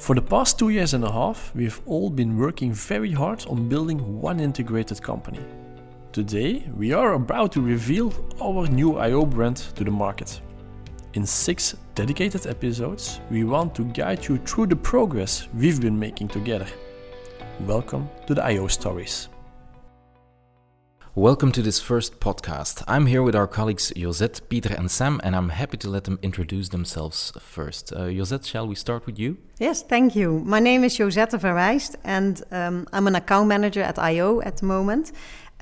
For the past two years and a half, we have all been working very hard on building one integrated company. Today, we are about to reveal our new IO brand to the market. In six dedicated episodes, we want to guide you through the progress we've been making together. Welcome to the IO Stories. Welcome to this first podcast. I'm here with our colleagues Josette, Peter, and Sam, and I'm happy to let them introduce themselves first. Uh, Josette, shall we start with you? Yes, thank you. My name is Josette Verwijst, and um, I'm an account manager at IO at the moment.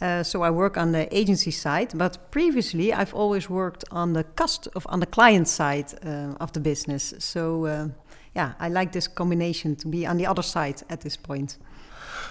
Uh, so I work on the agency side, but previously I've always worked on the cost of on the client side uh, of the business. So uh, yeah, I like this combination to be on the other side at this point.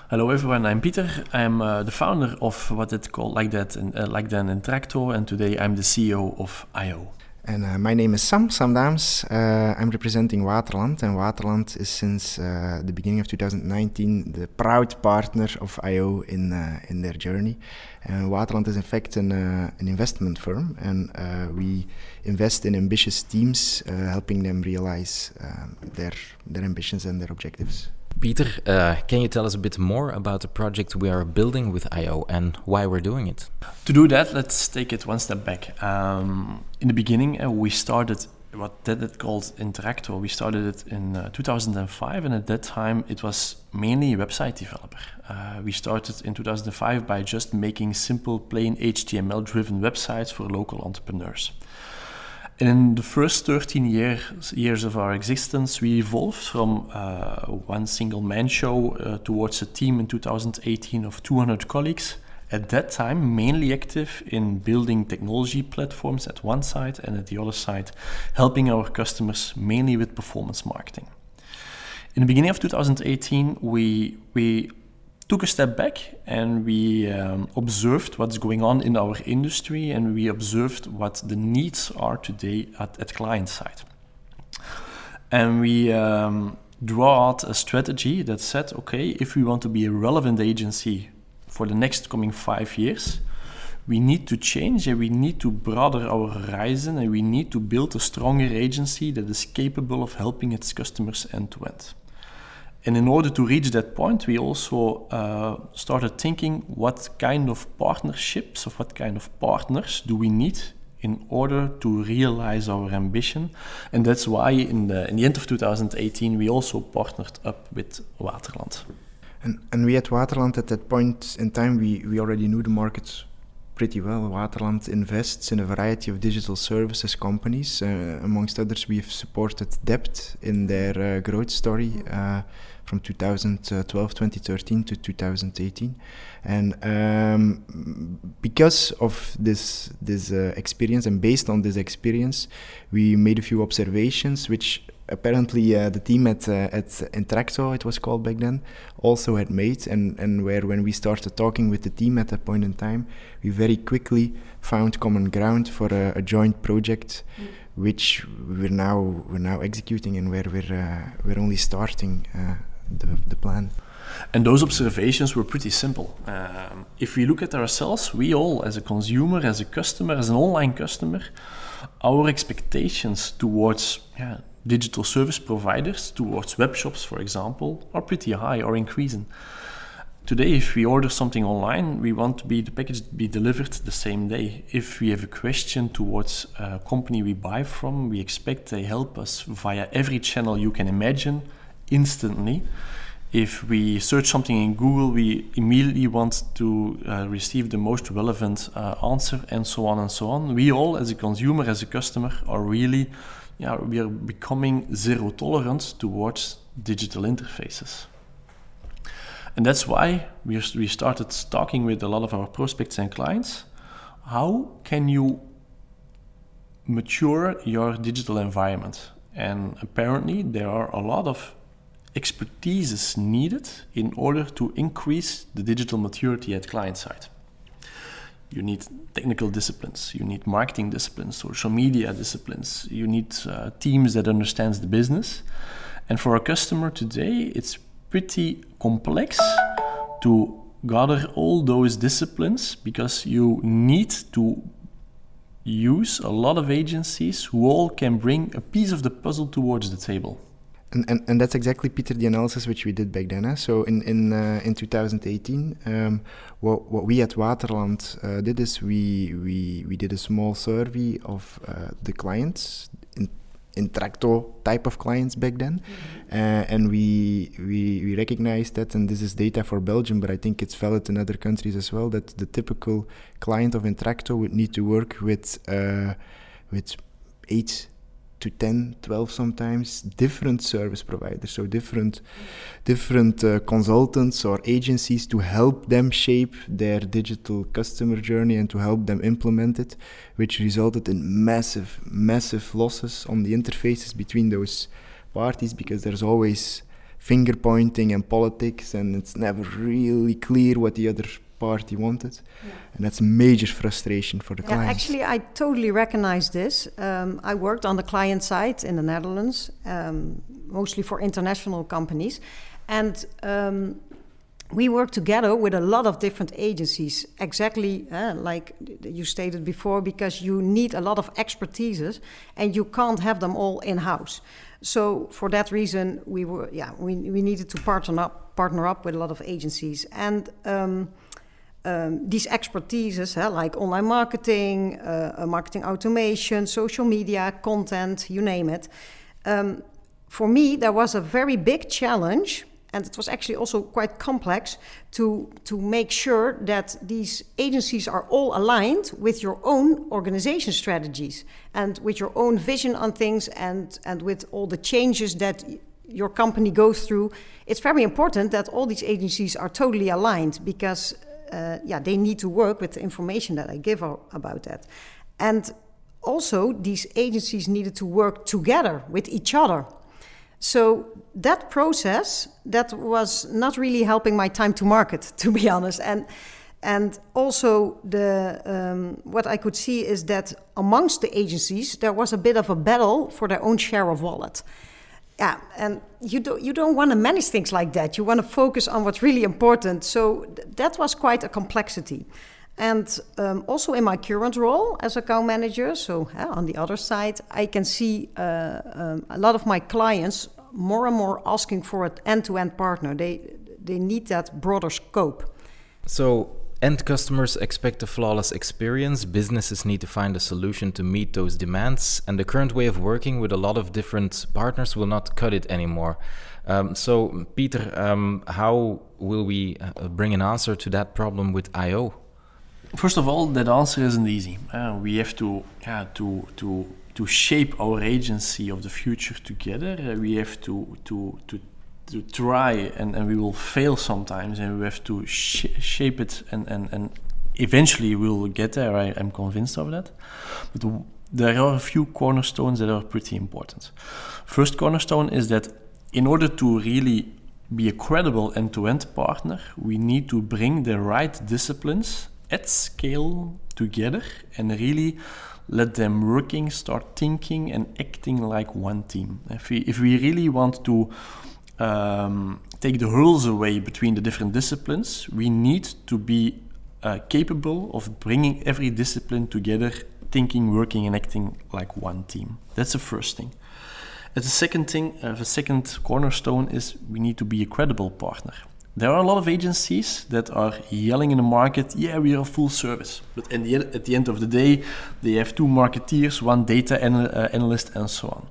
Hello everyone, I'm Peter. I'm uh, the founder of what it called like that in, uh, like then Intracto, and today I'm the CEO of IO. And uh, my name is Sam, Sam Daams. Uh, I'm representing Waterland, and Waterland is since uh, the beginning of 2019 the proud partner of IO in uh, in their journey. And Waterland is in fact an, an investment firm, and we invest in ambitious teams, helping them realize um, their their ambitions and their objectives. Peter, uh, can you tell us a bit more about the project we are building with IO and why we're doing it? To do that, let's take it one step back. Um, in the beginning, uh, we started what that it called Intracto. We started it in uh, 2005, and at that time, it was mainly a website developer. Uh, we started in 2005 by just making simple, plain HTML-driven websites for local entrepreneurs. And in the first 13 years, years of our existence, we evolved from uh, one single man show uh, towards a team in 2018 of 200 colleagues. At that time, mainly active in building technology platforms at one side, and at the other side, helping our customers mainly with performance marketing. In the beginning of 2018, we, we took a step back and we um, observed what's going on in our industry and we observed what the needs are today at, at client side. And we um, draw out a strategy that said, okay, if we want to be a relevant agency for the next coming five years, we need to change and we need to broaden our horizon and we need to build a stronger agency that is capable of helping its customers end to end. And in order to reach that point, we also uh, started thinking what kind of partnerships, of what kind of partners do we need in order to realize our ambition. And that's why in the, in the end of 2018, we also partnered up with Waterland. And, and we at Waterland, at that point in time, we, we already knew the market pretty well. Waterland invests in a variety of digital services companies. Uh, amongst others, we've supported Dept in their uh, growth story. Uh, from 2012, 2013 to 2018. And um, because of this this uh, experience and based on this experience, we made a few observations, which apparently uh, the team at uh, at Intracto, it was called back then, also had made, and and where when we started talking with the team at that point in time, we very quickly found common ground for a, a joint project. Mm. Which we're now we're now executing and where we're uh, we're only starting uh, the, the plan. And those observations were pretty simple. Um, if we look at ourselves, we all, as a consumer, as a customer, as an online customer, our expectations towards yeah, digital service providers, towards web shops, for example, are pretty high or increasing. Today, if we order something online, we want to be the package to be delivered the same day. If we have a question towards a company we buy from, we expect they help us via every channel you can imagine instantly. If we search something in Google, we immediately want to uh, receive the most relevant uh, answer, and so on and so on. We all, as a consumer, as a customer, are really, yeah, we are becoming zero tolerant towards digital interfaces. And that's why we, we started talking with a lot of our prospects and clients. How can you mature your digital environment? And apparently, there are a lot of expertise is needed in order to increase the digital maturity at client side. You need technical disciplines, you need marketing disciplines, social media disciplines, you need uh, teams that understands the business. And for a customer today, it's pretty complex to gather all those disciplines because you need to use a lot of agencies who all can bring a piece of the puzzle towards the table. And, and, and that's exactly Peter the analysis which we did back then. Eh? So in in uh, in 2018, um, what what we at Waterland uh, did is we we we did a small survey of uh, the clients in Intracto type of clients back then, mm-hmm. Uh, and we we we recognized that, and this is data for Belgium, but I think it's valid in other countries as well. That the typical client of Intracto would need to work with uh, with eight to 10 12 sometimes different service providers so different different uh, consultants or agencies to help them shape their digital customer journey and to help them implement it which resulted in massive massive losses on the interfaces between those parties because there's always finger pointing and politics and it's never really clear what the other party wanted. Yeah. And that's a major frustration for the yeah, clients. Actually, I totally recognize this. Um, I worked on the client side in the Netherlands, um, mostly for international companies. And um, we work together with a lot of different agencies, exactly uh, like you stated before, because you need a lot of expertises and you can't have them all in house. So for that reason, we were yeah we, we needed to partner up partner up with a lot of agencies and. Um, um, these expertises, like online marketing, uh, marketing automation, social media, content, you name it. Um, for me, there was a very big challenge, and it was actually also quite complex to, to make sure that these agencies are all aligned with your own organization strategies and with your own vision on things and, and with all the changes that your company goes through. It's very important that all these agencies are totally aligned because uh, yeah, they need to work with the information that I give about that. And also, these agencies needed to work together with each other. So that process that was not really helping my time to market, to be honest. And and also the um, what I could see is that amongst the agencies there was a bit of a battle for their own share of wallet yeah, and you don't you don't want to manage things like that. You want to focus on what's really important. So th- that was quite a complexity. And um, also in my current role as a account manager, so uh, on the other side, I can see uh, um, a lot of my clients more and more asking for an end-to-end partner. They they need that broader scope. So End customers expect a flawless experience, businesses need to find a solution to meet those demands, and the current way of working with a lot of different partners will not cut it anymore. Um, so, Peter, um, how will we uh, bring an answer to that problem with IO? First of all, that answer isn't easy. Uh, we have to, yeah, to, to, to shape our agency of the future together. Uh, we have to, to, to to try and, and we will fail sometimes and we have to sh shape it and, and, and eventually we'll get there. I, am convinced of that. But there are a few cornerstones that are pretty important. First cornerstone is that in order to really be a credible end-to-end -end partner we need to bring the right disciplines at scale together and really let them working start thinking and acting like one team. If we, if we really want to um, take the hurdles away between the different disciplines, we need to be uh, capable of bringing every discipline together, thinking, working, and acting like one team. That's the first thing. And the second thing, uh, the second cornerstone is we need to be a credible partner. There are a lot of agencies that are yelling in the market, yeah, we are full service. But the, at the end of the day, they have two marketeers, one data anal- uh, analyst, and so on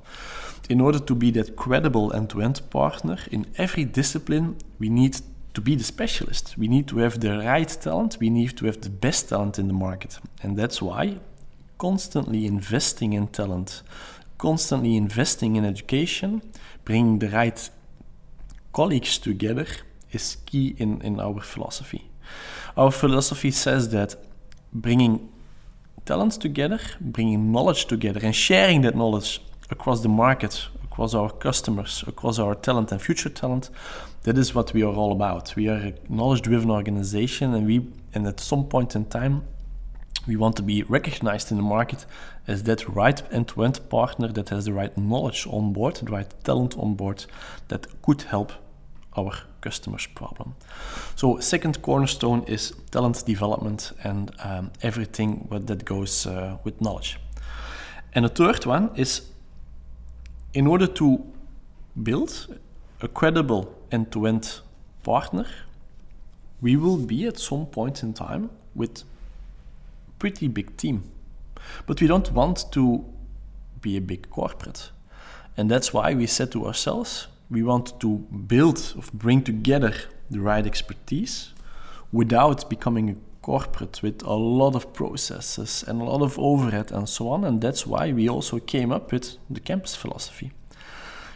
in order to be that credible end-to-end partner in every discipline, we need to be the specialist. We need to have the right talent. We need to have the best talent in the market. And that's why constantly investing in talent, constantly investing in education, bringing the right colleagues together is key in, in our philosophy. Our philosophy says that bringing talents together, bringing knowledge together, and sharing that knowledge across the market, across our customers, across our talent and future talent. That is what we are all about. We are a knowledge-driven organization, and we and at some point in time, we want to be recognized in the market as that right end-to-end partner that has the right knowledge on board, the right talent on board that could help our customers' problem. So, second cornerstone is talent development and um, everything that goes uh, with knowledge. And the third one is in order to build a credible end-to-end partner, we will be at some point in time with a pretty big team. But we don't want to be a big corporate. And that's why we said to ourselves, we want to build or bring together the right expertise without becoming a corporate with a lot of processes and a lot of overhead and so on. And that's why we also came up with the campus philosophy.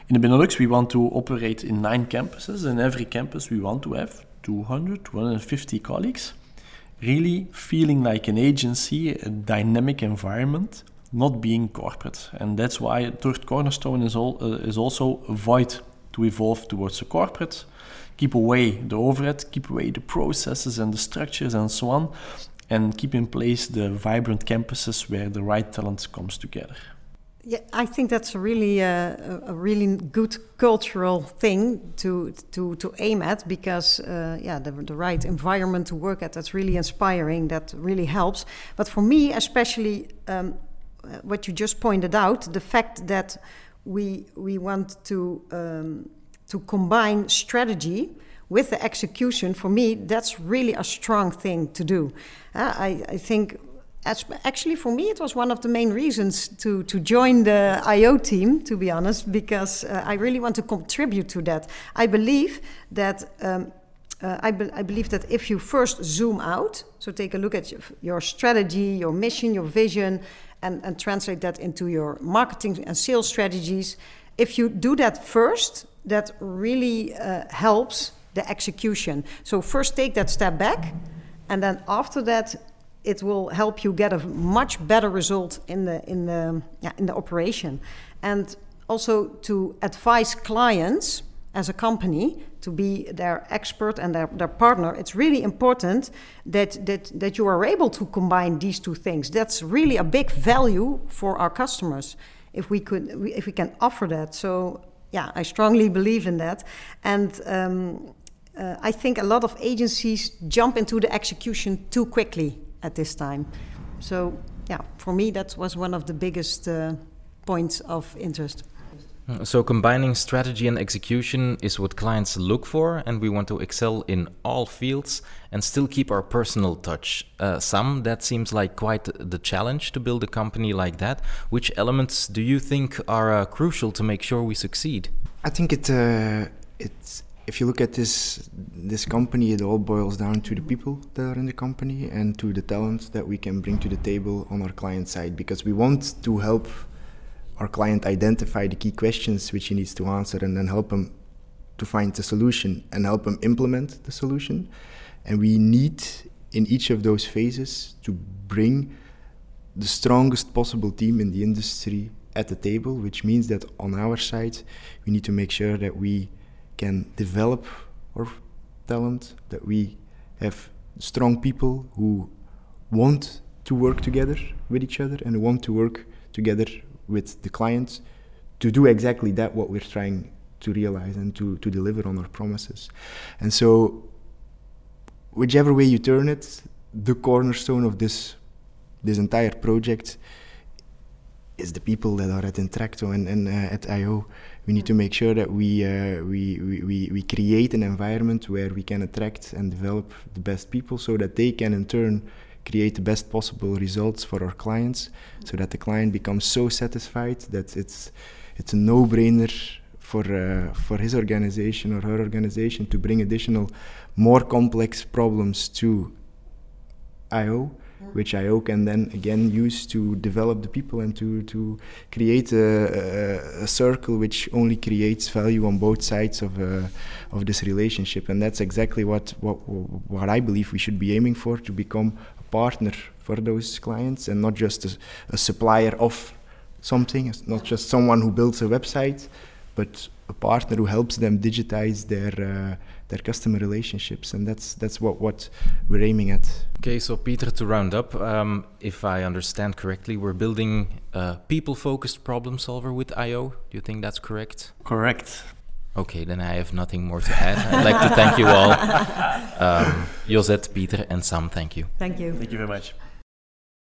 In the Benelux, we want to operate in nine campuses. In every campus, we want to have 200, 250 colleagues, really feeling like an agency, a dynamic environment, not being corporate. And that's why third cornerstone is, all, uh, is also avoid to evolve towards a corporate, keep away the overhead, keep away the processes and the structures and so on, and keep in place the vibrant campuses where the right talent comes together. Yeah, I think that's a really uh, a really good cultural thing to to to aim at because uh, yeah, the, the right environment to work at that's really inspiring. That really helps. But for me, especially, um, what you just pointed out, the fact that we we want to um, to combine strategy with the execution. For me, that's really a strong thing to do. Uh, I I think actually for me it was one of the main reasons to to join the IO team to be honest because uh, I really want to contribute to that I believe that um, uh, I, be I, believe that if you first zoom out so take a look at your, your strategy your mission your vision and, and translate that into your marketing and sales strategies if you do that first that really uh, helps the execution. So first take that step back and then after that it will help you get a much better result in the in the yeah, in the operation. And also to advise clients as a company to be their expert and their, their partner it's really important that, that that you are able to combine these two things. That's really a big value for our customers. If we could if we can offer that. So yeah i strongly believe in that and um, uh, i think a lot of agencies jump into the execution too quickly at this time. So, yeah, for me, that was one of the biggest uh, points of interest. So, combining strategy and execution is what clients look for, and we want to excel in all fields and still keep our personal touch. Uh, some that seems like quite the challenge to build a company like that. Which elements do you think are uh, crucial to make sure we succeed? I think it uh, it's if you look at this this company, it all boils down to the people that are in the company and to the talent that we can bring to the table on our client side. Because we want to help our client identify the key questions which he needs to answer, and then help him to find the solution and help him implement the solution. And we need in each of those phases to bring the strongest possible team in the industry at the table, which means that on our side, we need to make sure that we can develop our talent, that we have strong people who want to work together with each other and want to work together with the clients to do exactly that what we're trying to realize and to, to deliver on our promises. And so whichever way you turn it, the cornerstone of this this entire project is the people that are at Intracto and, and uh, at IO we need to make sure that we, uh, we, we, we create an environment where we can attract and develop the best people so that they can in turn create the best possible results for our clients so that the client becomes so satisfied that it's it's a no-brainer for uh, for his organization or her organization to bring additional more complex problems to IO which IO can then again use to develop the people and to, to create a, a, a circle which only creates value on both sides of, uh, of this relationship. And that's exactly what, what, what I believe we should be aiming for to become partner for those clients and not just a, a supplier of something, not just someone who builds a website, but a partner who helps them digitize their uh, their customer relationships, and that's that's what what we're aiming at. Okay, so Peter, to round up, um, if I understand correctly, we're building a people-focused problem solver with IO. Do you think that's correct? Correct. Okay, then I have nothing more to add. I'd like to thank you all. Um, Josette, Peter, and Sam, thank you. Thank you. Thank you very much.